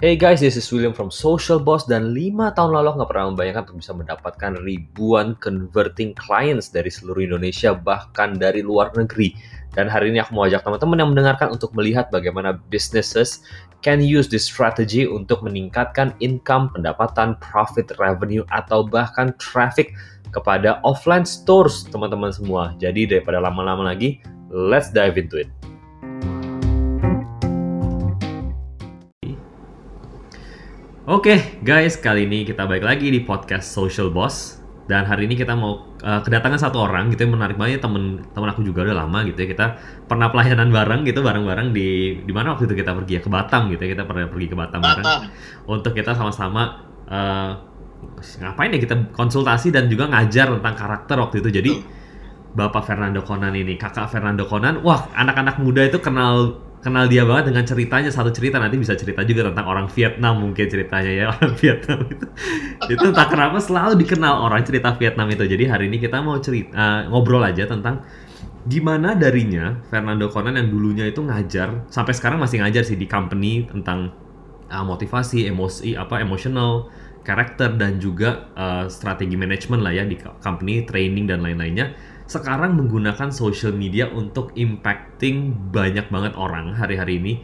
Hey guys, this is William from Social Boss dan 5 tahun lalu nggak pernah membayangkan untuk bisa mendapatkan ribuan converting clients dari seluruh Indonesia bahkan dari luar negeri. Dan hari ini aku mau ajak teman-teman yang mendengarkan untuk melihat bagaimana businesses can use this strategy untuk meningkatkan income, pendapatan, profit, revenue, atau bahkan traffic kepada offline stores teman-teman semua. Jadi daripada lama-lama lagi, let's dive into it. Oke okay, guys, kali ini kita balik lagi di podcast Social Boss. Dan hari ini kita mau uh, kedatangan satu orang gitu yang menarik banget. Temen temen aku juga udah lama gitu ya. Kita pernah pelayanan bareng gitu bareng-bareng di di mana waktu itu kita pergi ya? Ke Batam gitu ya. Kita pernah pergi ke Batam, Batam. bareng untuk kita sama-sama uh, ngapain ya kita konsultasi dan juga ngajar tentang karakter waktu itu. Jadi Bapak Fernando Conan ini kakak Fernando Conan. Wah anak-anak muda itu kenal kenal dia banget dengan ceritanya. Satu cerita nanti bisa cerita juga tentang orang Vietnam mungkin ceritanya ya orang Vietnam itu. Itu entah kenapa selalu dikenal orang cerita Vietnam itu. Jadi hari ini kita mau cerita uh, ngobrol aja tentang gimana darinya Fernando Conan yang dulunya itu ngajar sampai sekarang masih ngajar sih di company tentang uh, motivasi emosi apa emotional karakter dan juga uh, strategi manajemen lah ya di company training dan lain-lainnya sekarang menggunakan social media untuk impacting banyak banget orang hari-hari ini.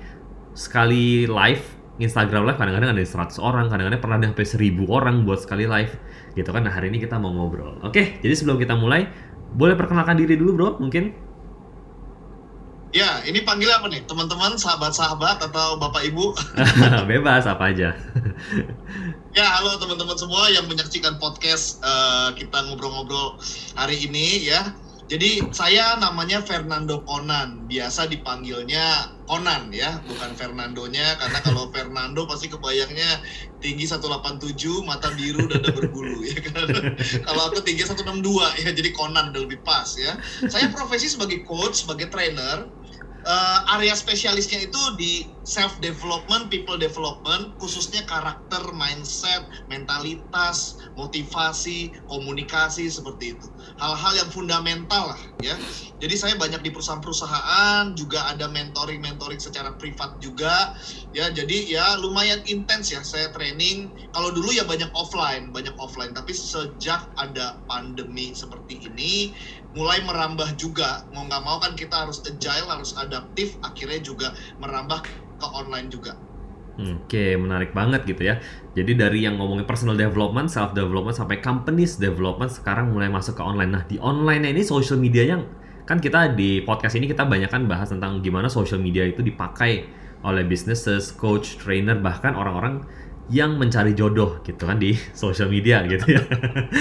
Sekali live Instagram live kadang-kadang ada 100 orang, kadang-kadang pernah ada sampai 1000 orang buat sekali live. Gitu kan. Nah, hari ini kita mau ngobrol. Oke, jadi sebelum kita mulai, boleh perkenalkan diri dulu, Bro, mungkin? Ya, ini panggil apa nih? Teman-teman, sahabat-sahabat atau Bapak Ibu? Bebas apa aja. ya, halo teman-teman semua yang menyaksikan podcast uh, kita ngobrol-ngobrol hari ini ya. Jadi saya namanya Fernando Conan, biasa dipanggilnya Conan ya, bukan Fernandonya karena kalau Fernando pasti kebayangnya tinggi 187, mata biru, dada berbulu ya kan. kalau aku tinggi 162 ya, jadi Conan udah lebih pas ya. Saya profesi sebagai coach, sebagai trainer, uh, area spesialisnya itu di self development, people development, khususnya karakter, mindset, mentalitas, motivasi, komunikasi seperti itu. Hal-hal yang fundamental lah ya. Jadi saya banyak di perusahaan-perusahaan, juga ada mentoring-mentoring secara privat juga ya. Jadi ya lumayan intens ya saya training. Kalau dulu ya banyak offline, banyak offline, tapi sejak ada pandemi seperti ini mulai merambah juga mau nggak mau kan kita harus agile harus adaptif akhirnya juga merambah ke online juga Oke, menarik banget gitu ya. Jadi dari yang ngomongin personal development, self development sampai companies development sekarang mulai masuk ke online. Nah, di online ini social media yang kan kita di podcast ini kita banyak kan bahas tentang gimana social media itu dipakai oleh businesses, coach, trainer, bahkan orang-orang yang mencari jodoh gitu kan di social media gitu ya.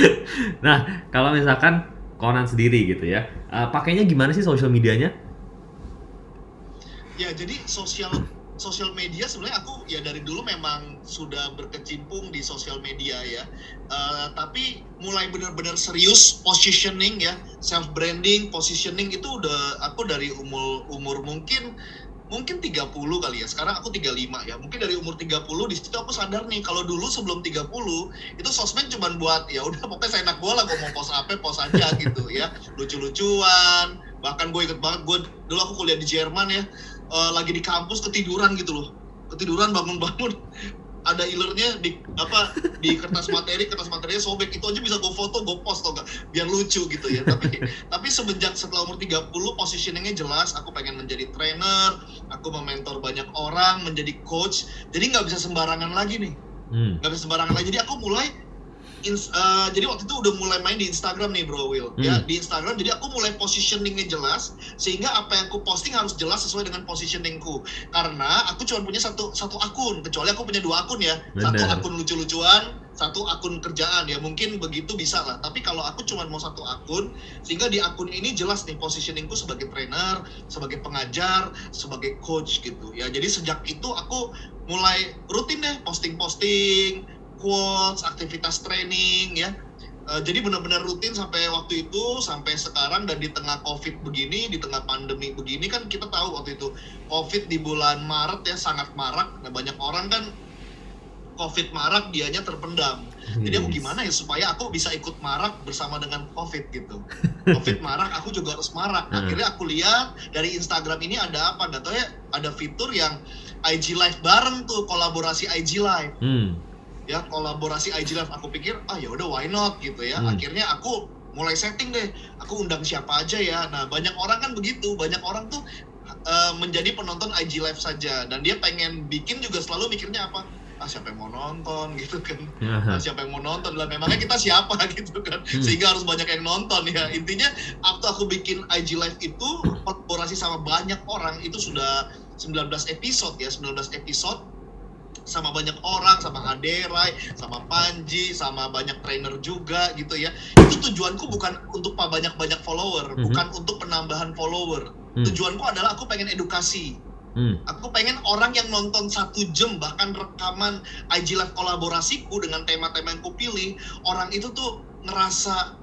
nah, kalau misalkan Conan sendiri gitu ya. Uh, pakainya gimana sih sosial medianya? Ya, jadi sosial sosial media sebenarnya aku ya dari dulu memang sudah berkecimpung di sosial media ya. Uh, tapi mulai benar-benar serius positioning ya, self branding, positioning itu udah aku dari umur umur mungkin mungkin 30 kali ya. Sekarang aku 35 ya. Mungkin dari umur 30 di situ aku sadar nih kalau dulu sebelum 30 itu sosmed cuma buat ya udah pokoknya saya enak bola gue mau post apa post aja gitu ya. Lucu-lucuan. Bahkan gue inget banget gue dulu aku kuliah di Jerman ya. Uh, lagi di kampus ketiduran gitu loh. Ketiduran bangun-bangun. Ada ilernya di apa di kertas materi kertas materinya sobek. Itu aja bisa gue foto gue post tau gak biar lucu gitu ya. Tapi tapi semenjak setelah umur 30 positioningnya jelas. Aku pengen menjadi trainer aku mementor banyak orang menjadi coach. Jadi nggak bisa sembarangan lagi nih. Hmm. nggak hmm. bisa sembarangan lagi. Jadi aku mulai uh, jadi waktu itu udah mulai main di Instagram nih bro Will ya. hmm. ya di Instagram jadi aku mulai positioningnya jelas sehingga apa yang aku posting harus jelas sesuai dengan positioningku karena aku cuma punya satu satu akun kecuali aku punya dua akun ya Bener. satu akun lucu-lucuan satu akun kerjaan ya mungkin begitu bisa lah tapi kalau aku cuma mau satu akun sehingga di akun ini jelas nih positioningku sebagai trainer sebagai pengajar sebagai coach gitu ya jadi sejak itu aku mulai rutin deh posting-posting quotes, aktivitas training ya. Uh, jadi benar-benar rutin sampai waktu itu sampai sekarang dan di tengah covid begini di tengah pandemi begini kan kita tahu waktu itu covid di bulan Maret ya sangat marak. Nah banyak orang kan covid marak dianya terpendam. Jadi aku Yes. gimana ya supaya aku bisa ikut marak bersama dengan covid gitu. Covid marak aku juga harus marak. Akhirnya aku lihat dari Instagram ini ada apa? Nggak tahu ya ada fitur yang IG Live bareng tuh kolaborasi IG Live. Hmm. Ya kolaborasi IG Live. Aku pikir ah ya udah why not? gitu ya. Hmm. akhirnya aku mulai setting deh. Aku undang siapa aja ya. Nah banyak orang kan begitu. Banyak orang tuh eh, menjadi penonton IG Live saja. Dan dia pengen bikin juga selalu mikirnya apa? Ah siapa yang mau nonton? gitu kan. Ah, siapa yang mau nonton? Lah memangnya kita siapa? gitu kan. Hmm. sehingga harus banyak yang nonton ya. Intinya waktu aku bikin IG live itu kolaborasi sama banyak orang itu sudah 19 episode ya. 19 episode sama banyak orang sama Aderai sama Panji sama banyak trainer juga gitu ya itu tujuanku bukan untuk banyak-banyak follower Mhm. bukan untuk penambahan follower Hmm. tujuanku adalah aku pengen edukasi Hmm. Aku pengen orang yang nonton satu jam bahkan rekaman IG Live kolaborasiku dengan tema-tema yang kupilih orang itu tuh ngerasa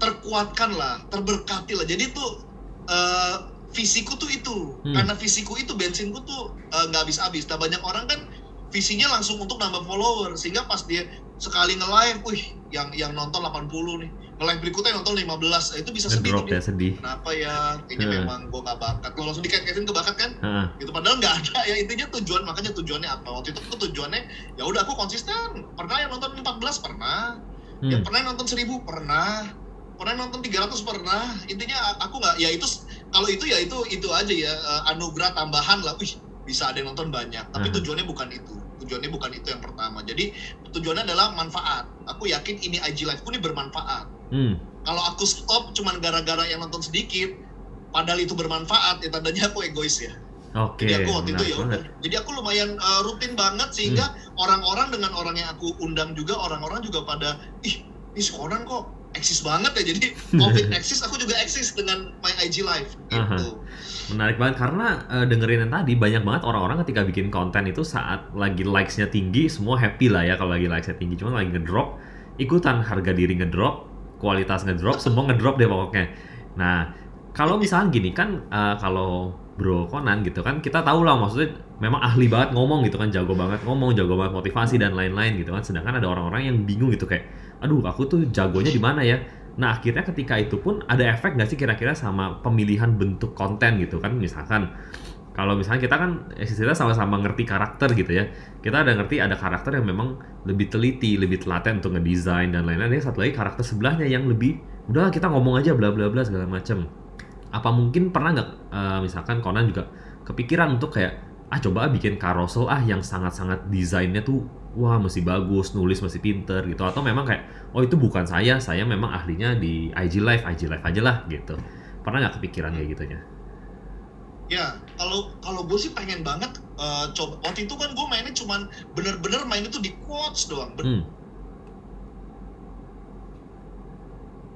terkuatkan lah, terberkati lah. Jadi tuh eh, visiku tuh itu Hmm. karena visiku itu bensinku tuh eh, nggak habis-habis. Nah banyak orang kan visinya langsung untuk nambah follower sehingga pas dia sekali nge-live, wih yang yang nonton 80 nih, nge-live berikutnya nonton 15, Eh, itu bisa sedih dia. ya sedih. Kenapa ya? Kayaknya Hmm. memang gua nggak bakat. Lo langsung dikait-kaitin ke bakat kan? Heeh. gitu padahal nggak ada ya intinya tujuan makanya tujuannya apa waktu itu tuh tujuannya ya udah aku konsisten pernah yang nonton 14 pernah ya Hmm. pernah yang nonton 1000 pernah pernah yang nonton 300 pernah intinya aku nggak ya itu kalau itu ya itu itu aja ya eh, anugerah tambahan lah wih bisa ada yang nonton banyak tapi Aha. tujuannya bukan itu. Tujuannya bukan itu yang pertama. Jadi tujuannya adalah manfaat. Aku yakin ini IG live ku ini bermanfaat. Hmm. kalau aku stop cuman gara-gara yang nonton sedikit padahal itu bermanfaat ya tandanya aku egois ya. Oke. jadi aku waktu itu ya udah. Jadi aku lumayan uh, rutin banget sehingga Hmm. orang-orang dengan orang yang aku undang juga orang-orang juga pada ih ini si Conan kok eksis banget ya. Jadi covid eksis aku juga eksis dengan my IG live gitu Menarik banget karena eh, dengerin yang tadi banyak banget orang-orang ketika bikin konten itu saat lagi likes-nya tinggi semua happy lah ya kalau lagi likes-nya tinggi. Cuma lagi ngedrop ikutan harga diri ngedrop kualitas ngedrop semua ngedrop deh pokoknya. Nah kalau misalnya gini kan eh, kalau Bro Conan gitu kan kita tahu lah maksudnya memang ahli banget ngomong gitu kan jago banget ngomong jago banget motivasi dan lain-lain gitu kan. Sedangkan ada orang-orang yang bingung gitu kayak aduh aku tuh jagonya di mana ya Nah akhirnya ketika itu pun ada efek nggak sih kira-kira sama pemilihan bentuk konten gitu kan? Misalkan kalau misalnya kita kan eh, kita sama-sama ngerti karakter gitu ya. Kita ada ngerti ada karakter yang memang lebih teliti lebih telaten untuk ngedesain dan lain-lain. Satu lagi karakter sebelahnya yang lebih udahlah kita ngomong aja bla bla bla segala macam apa mungkin pernah nggak eh, misalkan Conan juga kepikiran untuk kayak ah coba ah bikin carousel ah yang sangat-sangat desainnya tuh wah mesti bagus nulis mesti pinter gitu. Atau memang kayak oh itu bukan saya saya memang ahlinya di IG live IG live aja lah gitu. Pernah nggak kepikiran kayak gitunya ya kalau kalau gue sih pengen banget uh, coba waktu itu kan gue mainnya cuman bener-bener main itu di quotes doang bener hmm.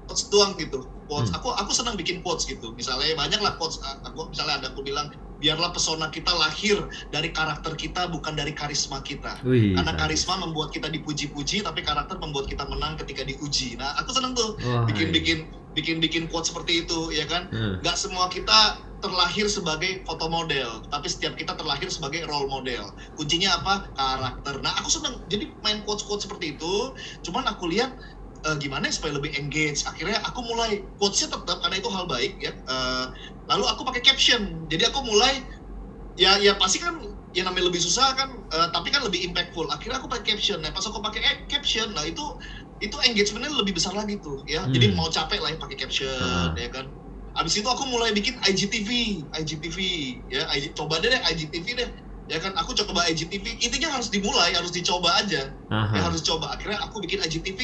quotes doang gitu quotes. Hmm. aku aku senang bikin quotes gitu. Misalnya banyak lah quotes uh, aku misalnya ada aku bilang biarlah pesona kita lahir dari karakter kita bukan dari karisma kita Wih, karena karisma membuat kita dipuji-puji tapi karakter membuat kita menang ketika diuji nah aku seneng tuh bikin-bikin bikin-bikin quotes seperti itu ya kan iya. nggak semua kita terlahir sebagai foto model, tapi setiap kita terlahir sebagai role model. Kuncinya apa? Karakter. Nah, aku seneng jadi main quotes-quotes seperti itu. Cuman aku lihat eh, gimana ya supaya lebih engage. Akhirnya aku mulai quotesnya tetap karena itu hal baik ya. Eh, lalu aku pakai caption. Jadi aku mulai ya ya pasti kan ya namanya lebih susah kan, eh, tapi kan lebih impactful. Akhirnya aku pakai caption. Nah, pas aku pakai eh, caption, nah itu itu engagementnya lebih besar lagi tuh ya. Jadi Hmm. mau capek lah ya pakai caption Ah. ya kan. Abis itu aku mulai bikin IGTV, IGTV ya, IG, coba deh deh IGTV deh, ya kan aku coba IGTV, intinya harus dimulai, harus dicoba aja, Aha. ya harus coba. Akhirnya aku bikin IGTV,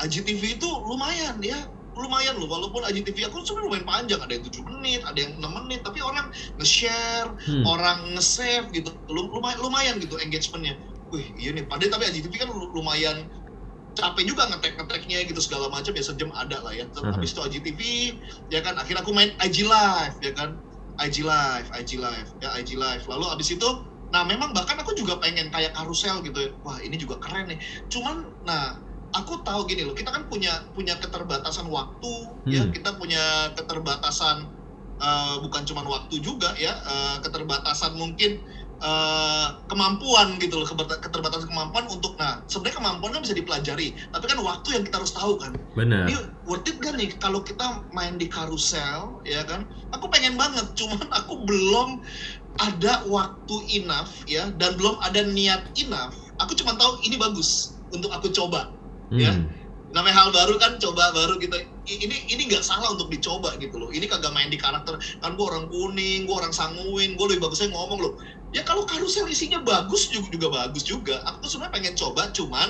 IGTV itu lumayan ya, lumayan loh, walaupun IGTV aku sebenarnya lumayan panjang, ada yang 7 menit, ada yang 6 menit, tapi orang nge-share, Hmm. orang nge-save gitu, Lum- lumayan, lumayan gitu engagementnya. Wih iya nih, padahal tapi IGTV kan lu- lumayan capek juga ngetek ngeteknya gitu segala macam. Ya sejam ada lah ya. Terus Aha. habis itu IGTV ya kan akhirnya aku main IG live ya kan. IG live IG live ya IG live. Lalu abis itu nah memang bahkan aku juga pengen kayak karusel gitu ya. Wah ini juga keren nih. Cuman nah aku tahu gini loh kita kan punya punya keterbatasan waktu ya. Hmm. kita punya keterbatasan uh, bukan cuma waktu juga ya. Uh, keterbatasan mungkin uh, kemampuan gitu loh keterbatasan kemampuan untuk nah sebenarnya kemampuan kan bisa dipelajari tapi kan waktu yang kita harus tahu kan. Benar. Ini worth it gak nih kalau kita main di karusel ya kan? Aku pengen banget cuman aku belum ada waktu enough ya dan belum ada niat enough. Aku cuma tahu ini bagus untuk aku coba. ya. Hmm. ya namanya hal baru kan coba baru gitu. Ini ini nggak salah untuk dicoba gitu loh. Ini kagak main di karakter. Kan gue orang kuning gue orang sanguin gue lebih bagusnya ngomong loh. Ya kalau karusel isinya bagus juga juga bagus juga. Aku tuh sebenarnya pengen coba cuman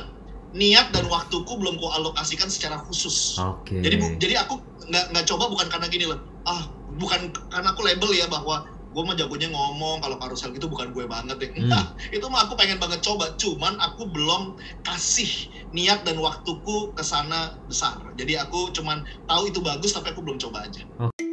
niat dan waktuku belum ku alokasikan secara khusus. Okay. jadi bu, jadi aku nggak nggak coba bukan karena gini loh. Ah bukan karena aku label ya bahwa gue mah jagonya ngomong kalau karusel gitu bukan gue banget ya hmm. nah, itu mah aku pengen banget coba cuman aku belum kasih niat dan waktuku ke sana besar jadi aku cuman tahu itu bagus tapi aku belum coba aja oh.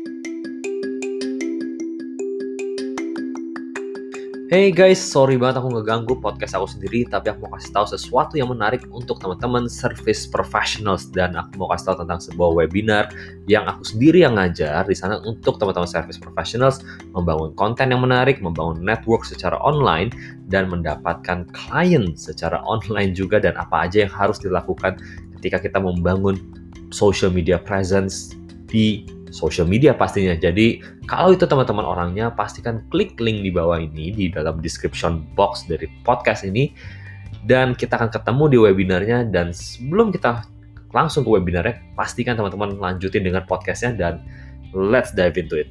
Hey guys, sorry banget aku ngeganggu podcast aku sendiri, tapi aku mau kasih tahu sesuatu yang menarik untuk teman-teman service professionals dan aku mau kasih tahu tentang sebuah webinar yang aku sendiri yang ngajar di sana untuk teman-teman service professionals membangun konten yang menarik, membangun network secara online dan mendapatkan klien secara online juga dan apa aja yang harus dilakukan ketika kita membangun social media presence di social media pastinya. Jadi kalau itu teman-teman orangnya pastikan klik link di bawah ini di dalam description box dari podcast ini dan kita akan ketemu di webinarnya dan sebelum kita langsung ke webinarnya pastikan teman-teman lanjutin dengan podcastnya dan let's dive into it.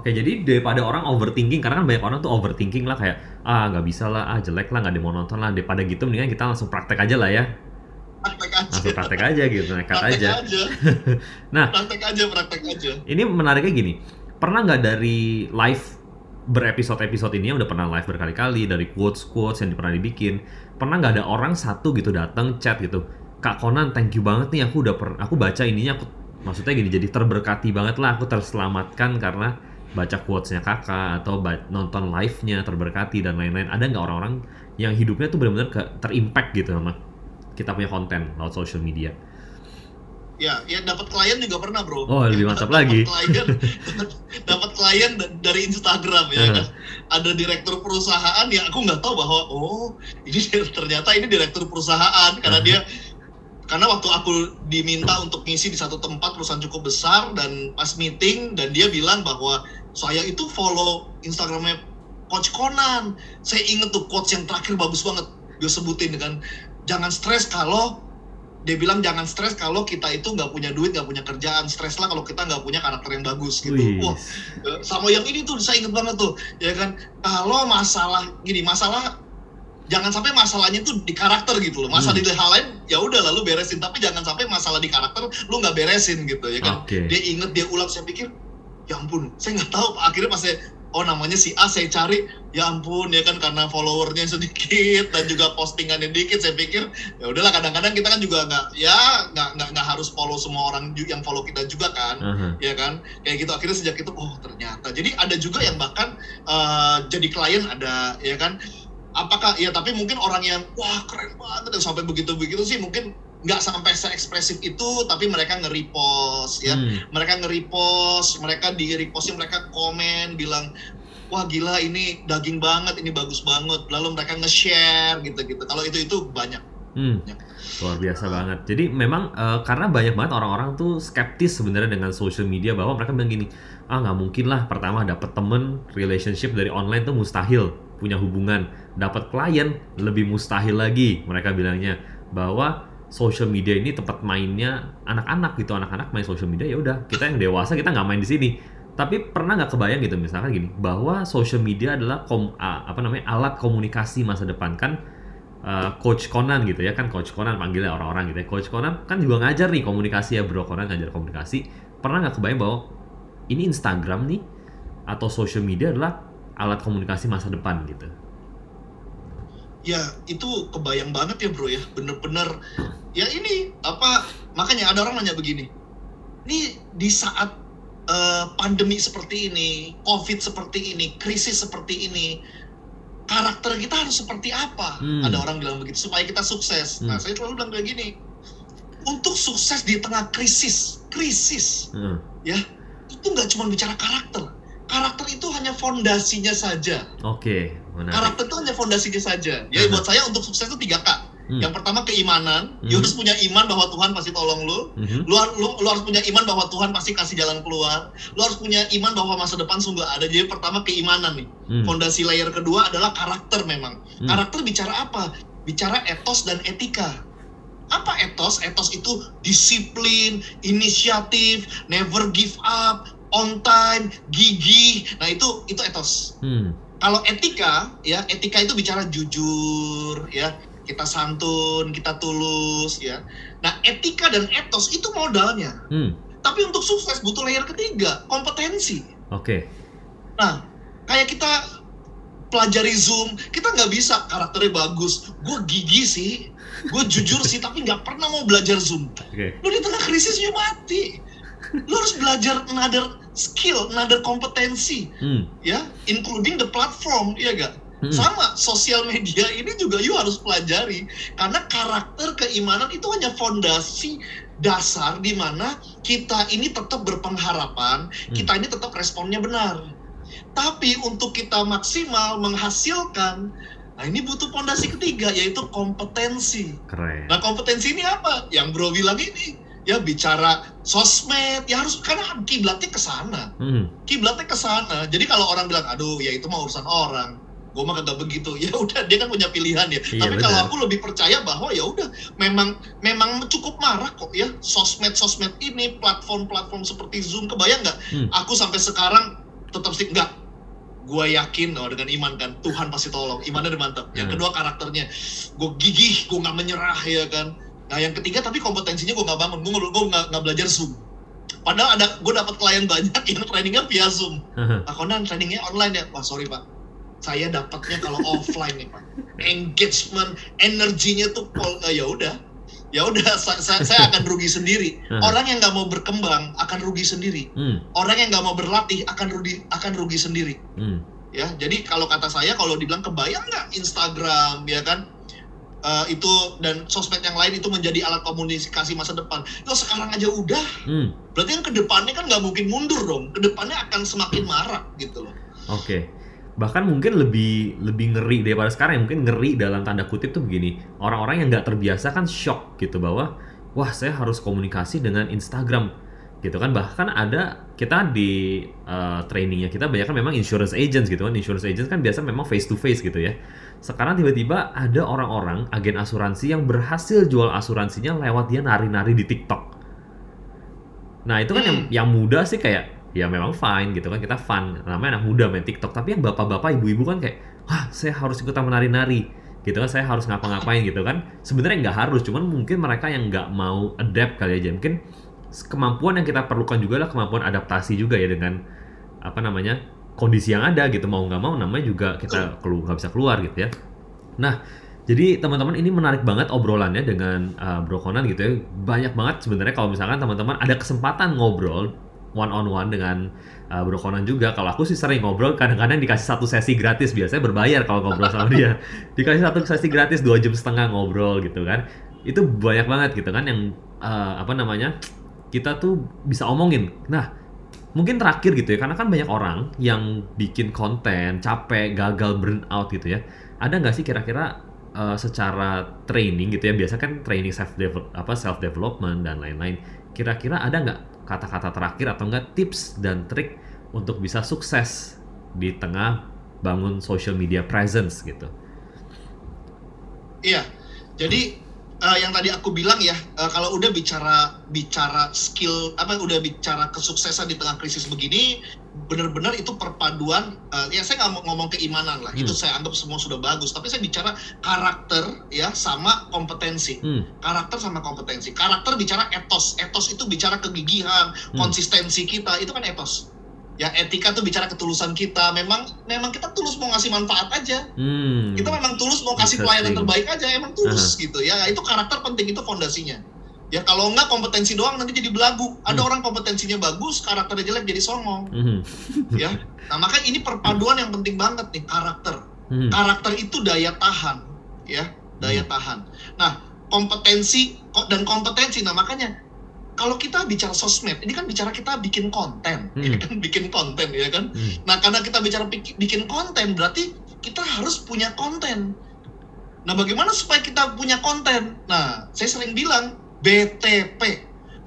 Oke, jadi daripada orang overthinking, karena kan banyak orang tuh overthinking lah kayak, ah nggak bisa lah, ah jelek lah, nggak ada mau nonton lah. Daripada gitu, mendingan kita langsung praktek aja lah ya praktek aja. Langsung praktek aja gitu, nekat praktek aja. aja. nah, praktek aja, praktek aja. Ini menariknya gini, pernah nggak dari live berepisode-episode ini yang udah pernah live berkali-kali dari quotes-quotes yang pernah dibikin, pernah nggak ada orang satu gitu datang chat gitu, Kak Conan, thank you banget nih aku udah per aku baca ininya aku maksudnya gini jadi terberkati banget lah aku terselamatkan karena baca quotesnya kakak atau nonton live-nya terberkati dan lain-lain ada nggak orang-orang yang hidupnya tuh benar-benar terimpact gitu sama kita punya konten lewat social media. Ya, ya dapat klien juga pernah bro. Oh lebih mantap lagi. Klien, dapat klien dari Instagram ya kan. Ada direktur perusahaan ya aku nggak tahu bahwa oh ini ternyata ini direktur perusahaan karena dia karena waktu aku diminta untuk ngisi di satu tempat perusahaan cukup besar dan pas meeting dan dia bilang bahwa saya itu follow Instagramnya Coach Conan. Saya inget tuh quotes yang terakhir bagus banget. Dia sebutin dengan jangan stres kalau dia bilang jangan stres kalau kita itu nggak punya duit nggak punya kerjaan. Stres lah kalau kita nggak punya karakter yang bagus gitu. Wih. wah eh, sama yang ini tuh saya inget banget tuh. Ya kan kalau masalah gini masalah jangan sampai masalahnya tuh di karakter gitu loh. Masalah hmm. di hal lain ya udah lalu beresin. Tapi jangan sampai masalah di karakter lu nggak beresin gitu ya kan. Okay. dia inget dia ulang saya pikir ya ampun saya nggak tahu. Akhirnya pas saya oh namanya si A saya cari. Ya ampun ya kan karena followernya sedikit dan juga postingannya dikit saya pikir ya udahlah kadang-kadang kita kan juga nggak ya nggak nggak nggak harus follow semua orang yang follow kita juga kan uh-huh. ya kan? Kayak gitu akhirnya sejak itu oh ternyata. Jadi ada juga yang bahkan uh, jadi klien ada ya kan? Apakah ya tapi mungkin orang yang wah keren banget dan sampai begitu begitu sih mungkin nggak sampai se-ekspresif itu tapi mereka nge-repost ya. Hmm. mereka nge-repost mereka di repostnya mereka komen bilang wah gila ini daging banget ini bagus banget. Lalu mereka nge-share gitu-gitu. Kalau itu itu banyak. Hmm. Luar biasa banget. Jadi memang uh, karena banyak banget orang-orang tuh skeptis sebenarnya dengan social media bahwa mereka bilang gini, ah nggak mungkin lah pertama dapat temen relationship dari online tuh mustahil punya hubungan, dapat klien lebih mustahil lagi mereka bilangnya. Bahwa social media ini tempat mainnya anak-anak gitu. Anak-anak main social media ya udah. Kita yang dewasa kita nggak main di sini. Tapi pernah nggak kebayang gitu? Misalkan gini bahwa social media adalah kom, apa namanya alat komunikasi masa depan. Kan uh, coach Conan gitu ya. Kan coach Conan panggilnya orang-orang gitu ya. Coach Conan kan juga ngajar nih komunikasi ya bro. Conan ngajar komunikasi. Pernah nggak kebayang bahwa ini Instagram nih atau social media adalah alat komunikasi masa depan gitu ya itu kebayang banget ya bro ya bener-bener ya ini apa makanya ada orang nanya begini ini di saat uh, pandemi seperti ini covid seperti ini krisis seperti ini karakter kita harus seperti apa hmm. ada orang bilang begitu supaya kita sukses nah, hmm. nah saya selalu bilang kayak gini untuk sukses di tengah krisis, krisis, Heeh. ya itu nggak cuma bicara karakter. Karakter itu hanya fondasinya saja. Oke, menarik. Karakter itu hanya fondasinya saja. Ya Mhm. buat saya untuk sukses itu tiga K. Hmm. Yang pertama keimanan. Mhm. You harus punya iman bahwa Tuhan pasti tolong lu. Mhm. Lu, lu, lu harus punya iman bahwa Tuhan pasti kasih jalan keluar. Lu harus punya iman bahwa masa depan sungguh ada. Jadi pertama keimanan nih. Hmm. Fondasi layer kedua adalah karakter memang. Hmm. Karakter bicara apa? Bicara etos dan etika. Apa etos? Etos itu disiplin, inisiatif, never give up, on time, gigih. Nah, itu itu etos. Hmm. Kalau etika, ya, etika itu bicara jujur, ya. Kita santun, kita tulus, ya. Nah, etika dan etos itu modalnya. Hmm. Tapi untuk sukses butuh layer ketiga, kompetensi. Oke. Nah, kayak kita pelajari Zoom, kita nggak bisa karakternya bagus. Gue gigi sih, gue jujur sih, tapi nggak pernah mau belajar Zoom. Oke. Lu di tengah krisis you mati. Lu harus belajar another skill, another kompetensi, Hmm. ya, including the platform, iya gak? Hmm. Sama, sosial media ini juga you harus pelajari. Karena karakter keimanan itu hanya fondasi dasar di mana kita ini tetap berpengharapan, kita ini tetap responnya benar. Tapi untuk kita maksimal menghasilkan, nah ini butuh fondasi ketiga yaitu kompetensi. Keren. Nah kompetensi ini apa? Yang bro bilang ini, ya bicara sosmed, ya harus karena kiblatnya ke sana Hmm. kiblatnya ke sana. Jadi kalau orang bilang, aduh ya itu mah urusan orang, gue mah kagak begitu. Ya udah dia kan punya pilihan ya. Iya, Tapi kalau aku lebih percaya bahwa ya udah memang memang cukup marah kok ya sosmed sosmed ini platform-platform seperti Zoom kebayang nggak? Hmm. Aku sampai sekarang tetap sih nggak. Gue yakin oh, dengan iman kan Tuhan pasti tolong. Imannya udah mantap. Yang Hmm. kedua karakternya, gue gigih, gue nggak menyerah ya kan. Nah yang ketiga tapi kompetensinya gue nggak bangun, gue gue nggak belajar Zoom. Padahal ada gue dapat klien banyak yang trainingnya via Zoom. Haha. Pak Conan trainingnya online ya? Wah sorry Pak, saya dapatnya kalau offline nih Pak. Engagement, energinya tuh eh, ya udah, ya udah sa- sa- saya akan rugi sendiri. Hmm. Orang yang nggak mau berkembang akan rugi sendiri. Hmm. Orang yang nggak mau berlatih akan rugi akan rugi sendiri. Hmm. Ya, jadi kalau kata saya kalau dibilang kebayang nggak Instagram ya kan? Eh, itu dan sosmed yang lain itu menjadi alat komunikasi masa depan. Kalau sekarang aja udah, Hmm. berarti kan ke depannya kan nggak mungkin mundur dong. Ke depannya akan semakin marak gitu loh. Oke. Bahkan mungkin lebih lebih ngeri daripada sekarang. Mungkin ngeri dalam tanda kutip tuh begini. Orang-orang yang nggak terbiasa kan shock gitu bahwa wah saya harus komunikasi dengan Instagram gitu kan. Bahkan ada kita di uh, trainingnya kita banyak kan memang insurance agents gitu kan. Insurance agents kan biasa memang face to face gitu ya. Sekarang tiba-tiba ada orang-orang agen asuransi yang berhasil jual asuransinya lewat dia nari-nari di TikTok. Nah itu kan yang, Hmm. yang muda sih kayak ya memang fine gitu kan kita fun namanya anak muda main TikTok tapi yang bapak-bapak ibu-ibu kan kayak wah saya harus ikutan menari-nari gitu kan saya harus ngapa-ngapain gitu kan sebenarnya nggak harus cuman mungkin mereka yang nggak mau adapt kali aja mungkin kemampuan yang kita perlukan juga adalah kemampuan adaptasi juga ya dengan apa namanya kondisi yang ada gitu mau nggak mau namanya juga kita kelu nggak bisa keluar gitu ya nah jadi teman-teman ini menarik banget obrolannya dengan uh, Bro Conan gitu ya banyak banget sebenarnya kalau misalkan teman-teman ada kesempatan ngobrol one on one dengan uh, Bro Conan juga. Kalau aku sih sering ngobrol, kadang-kadang dikasih satu sesi gratis. Biasanya berbayar kalau ngobrol sama dia. Dikasih satu sesi gratis dua jam setengah ngobrol gitu kan. Itu banyak banget gitu kan yang uh, apa namanya kita tuh bisa omongin. Nah mungkin terakhir gitu ya karena kan banyak orang yang bikin konten capek gagal burn out gitu ya ada nggak sih kira-kira uh, secara training gitu ya biasa kan training self develop apa self development dan lain-lain kira-kira ada nggak kata-kata terakhir atau enggak tips dan trik untuk bisa sukses di tengah bangun social media presence gitu. Iya. Jadi eh, yang tadi aku bilang ya, eh, kalau udah bicara bicara skill apa udah bicara kesuksesan di tengah krisis begini, benar-benar itu perpaduan. eh, ya saya nggak mau ngomong keimanan lah, Hmm. itu saya anggap semua sudah bagus. Tapi saya bicara karakter ya sama kompetensi. Hmm, Karakter sama kompetensi. Karakter bicara etos, etos itu bicara kegigihan, Hmm. konsistensi kita itu kan etos. Ya etika tuh bicara ketulusan kita. Memang memang kita tulus mau ngasih manfaat aja hmm. kita memang tulus mau kasih pelayanan terbaik aja emang tulus gitu ya itu karakter penting itu fondasinya ya kalau enggak kompetensi doang nanti jadi belagu ada Hmm. orang kompetensinya bagus karakternya jelek jadi songong Mhm. ya nah makanya ini perpaduan yang penting banget nih karakter Mhm. karakter itu daya tahan ya daya tahan nah kompetensi ko- dan kompetensi. Nah makanya kalau kita bicara sosmed, ini kan bicara kita bikin konten, Hmm. ya kan bikin konten ya kan. Hmm. Nah karena kita bicara bik- bikin konten, berarti kita harus punya konten. Nah bagaimana supaya kita punya konten? Nah saya sering bilang BTP,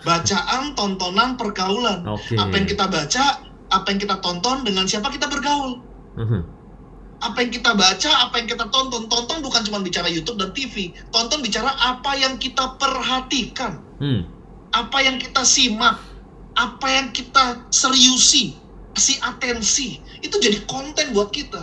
bacaan, tontonan, pergaulan. Oke. Apa yang kita baca, apa yang kita tonton, dengan siapa kita bergaul Mhm. apa yang kita baca, apa yang kita tonton. Tonton bukan cuma bicara YouTube dan TV. Tonton bicara apa yang kita perhatikan, Hmm. Apa yang kita simak, apa yang kita seriusi, kasih atensi. Itu jadi konten buat kita.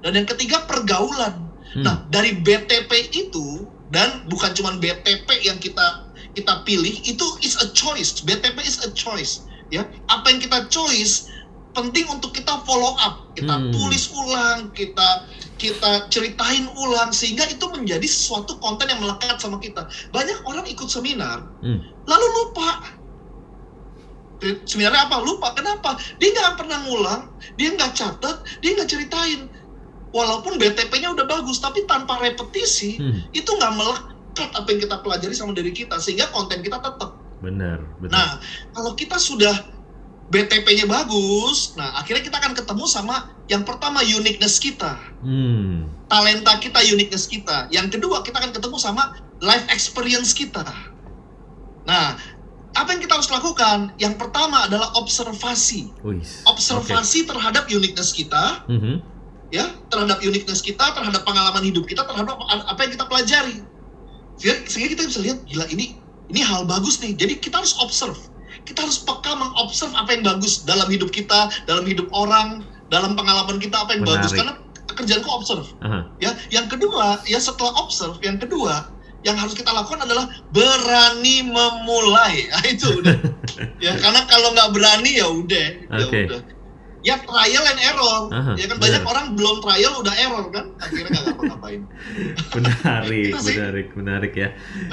Dan yang ketiga pergaulan. Hmm. Nah, dari BTP itu dan bukan cuma BTP yang kita kita pilih, itu is a choice. BTP is a choice, ya. Apa yang kita choice penting untuk kita follow up, kita Hmm. tulis ulang, kita kita ceritain ulang sehingga itu menjadi suatu konten yang melekat sama kita. Banyak orang ikut seminar Hmm. lalu lupa. Sebenarnya apa? Lupa. Kenapa? Dia nggak pernah ngulang, dia nggak catat, dia nggak ceritain. Walaupun BTP-nya udah bagus, tapi tanpa repetisi, Hmm. itu nggak melekat apa yang kita pelajari sama diri kita, sehingga konten kita tetap. Benar, benar. Nah, kalau kita sudah BTP-nya bagus, nah akhirnya kita akan ketemu sama yang pertama uniqueness kita, Hmm. talenta kita, uniqueness kita. Yang kedua kita akan ketemu sama life experience kita. Nah, apa yang kita harus lakukan? Yang pertama adalah observasi. Wis. Observasi terhadap uniqueness kita, Oke. Mhm. ya, terhadap uniqueness kita, terhadap pengalaman hidup kita, terhadap apa yang kita pelajari. Sehingga kita bisa lihat, gila ini ini hal bagus nih. Jadi kita harus observe. Kita harus peka mengobserve apa yang bagus dalam hidup kita, dalam hidup orang, dalam pengalaman kita apa yang bagus. Menarik. Karena kerjaanku observe. Aha. Ya, yang kedua, ya setelah observe, yang kedua yang harus kita lakukan adalah berani memulai. Nah, itu udah. ya, karena kalau nggak berani ya udah, ya Oke. udah. Ya trial and error. Aha, ya kan banyak benar. orang belum trial udah error kan, akhirnya nggak ngapa-ngapain. menarik, Itu sih. menarik, menarik ya.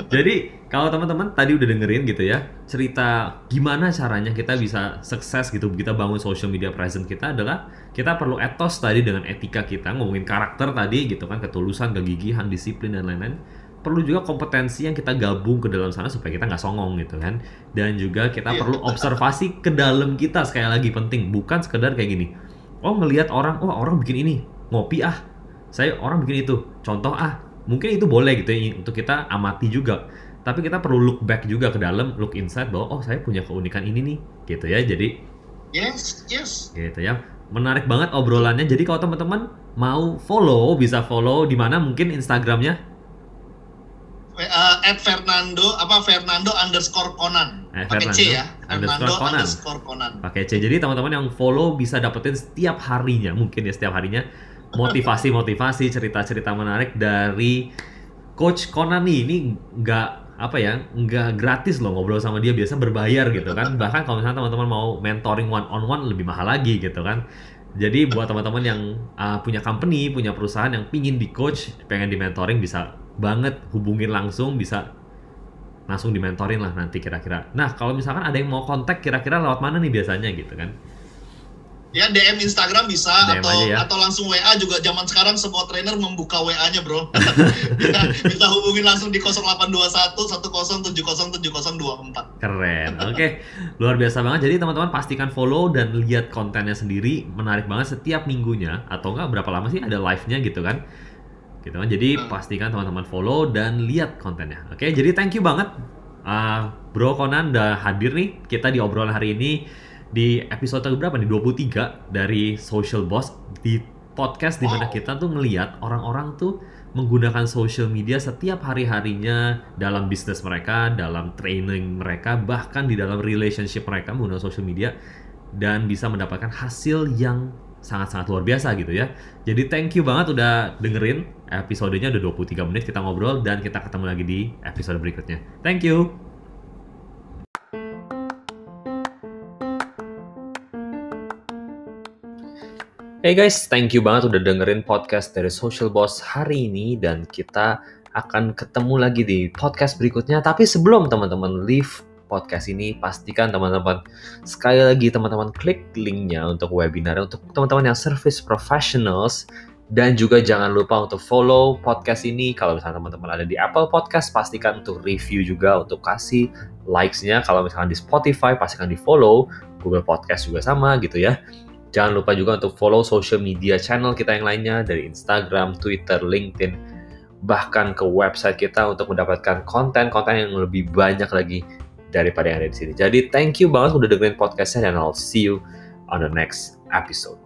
Jadi kalau teman-teman tadi udah dengerin gitu ya cerita gimana caranya kita bisa sukses gitu, kita bangun social media presence kita adalah kita perlu etos tadi dengan etika kita ngomongin karakter tadi gitu kan ketulusan, kegigihan, disiplin dan lain-lain. Perlu juga kompetensi yang kita gabung ke dalam sana supaya kita nggak songong gitu kan. Dan juga kita Iya. perlu observasi ke dalam kita sekali lagi penting, bukan sekedar kayak gini. Oh ngelihat orang, oh orang bikin ini, ngopi ah, saya orang bikin itu contoh ah mungkin itu boleh gitu ya untuk kita amati juga tapi kita perlu look back juga ke dalam look inside bahwa oh saya punya keunikan ini nih gitu ya. Jadi Yes, yes. gitu ya. Menarik banget obrolannya. Jadi kalau teman-teman mau follow bisa follow di mana? Mungkin instagramnya? Uh, at Fernando apa Fernando underscore Conan. Eh, pakai C Fernando ya underscore Fernando Conan. underscore Conan. Pakai C. Jadi teman-teman yang follow bisa dapetin setiap harinya mungkin ya setiap harinya motivasi-motivasi cerita-cerita menarik dari Coach Conan nih. Ini nggak apa ya nggak gratis loh ngobrol sama dia biasa berbayar gitu kan. Bahkan kalau misalnya teman-teman mau mentoring one on one lebih mahal lagi gitu kan. Jadi buat teman-teman yang uh, punya company punya perusahaan yang pingin di coach pengen di mentoring bisa banget hubungin langsung bisa langsung di mentorin lah nanti kira-kira. Nah kalau misalkan ada yang mau kontak kira-kira lewat mana nih biasanya gitu kan ya DM Instagram bisa DM atau ya. atau langsung WA juga zaman sekarang semua trainer membuka WA-nya bro bisa, bisa hubungin langsung di 0821 1070 70724 Keren. Oke, luar biasa banget. Jadi teman-teman pastikan follow dan lihat kontennya sendiri. Menarik banget setiap minggunya atau enggak berapa lama sih ada live-nya gitu kan. Gitu kan. Jadi Hmm. pastikan teman-teman follow dan lihat kontennya. Oke, jadi thank you banget. Ah, Bro Conan udah hadir nih kita di obrolan hari ini di episode berapa nih? 23 dari Social Boss di podcast di mana Wow. kita tuh ngeliat orang-orang tuh menggunakan social media setiap hari-harinya dalam bisnis mereka, dalam training mereka, bahkan di dalam relationship mereka menggunakan social media dan bisa mendapatkan hasil yang sangat-sangat luar biasa gitu ya. Jadi thank you banget udah dengerin episodenya udah 23 menit kita ngobrol dan kita ketemu lagi di episode berikutnya. Thank you. Hey guys, thank you banget udah dengerin podcast dari Social Boss hari ini dan kita akan ketemu lagi di podcast berikutnya. Tapi sebelum teman-teman leave podcast ini, pastikan teman-teman sekali lagi teman-teman klik linknya untuk webinar untuk teman-teman yang service professionals Dan juga jangan lupa untuk follow podcast ini. Kalau misalnya teman-teman ada di Apple Podcast, pastikan untuk review juga, untuk kasih likes-nya. Kalau misalnya di Spotify, pastikan di follow. Google Podcast juga sama gitu ya. Jangan lupa juga untuk follow social media channel kita yang lainnya dari Instagram, Twitter, LinkedIn, bahkan ke website kita untuk mendapatkan konten-konten yang lebih banyak lagi daripada yang ada di sini. Jadi thank you banget udah dengerin podcastnya dan I'll see you on the next episode.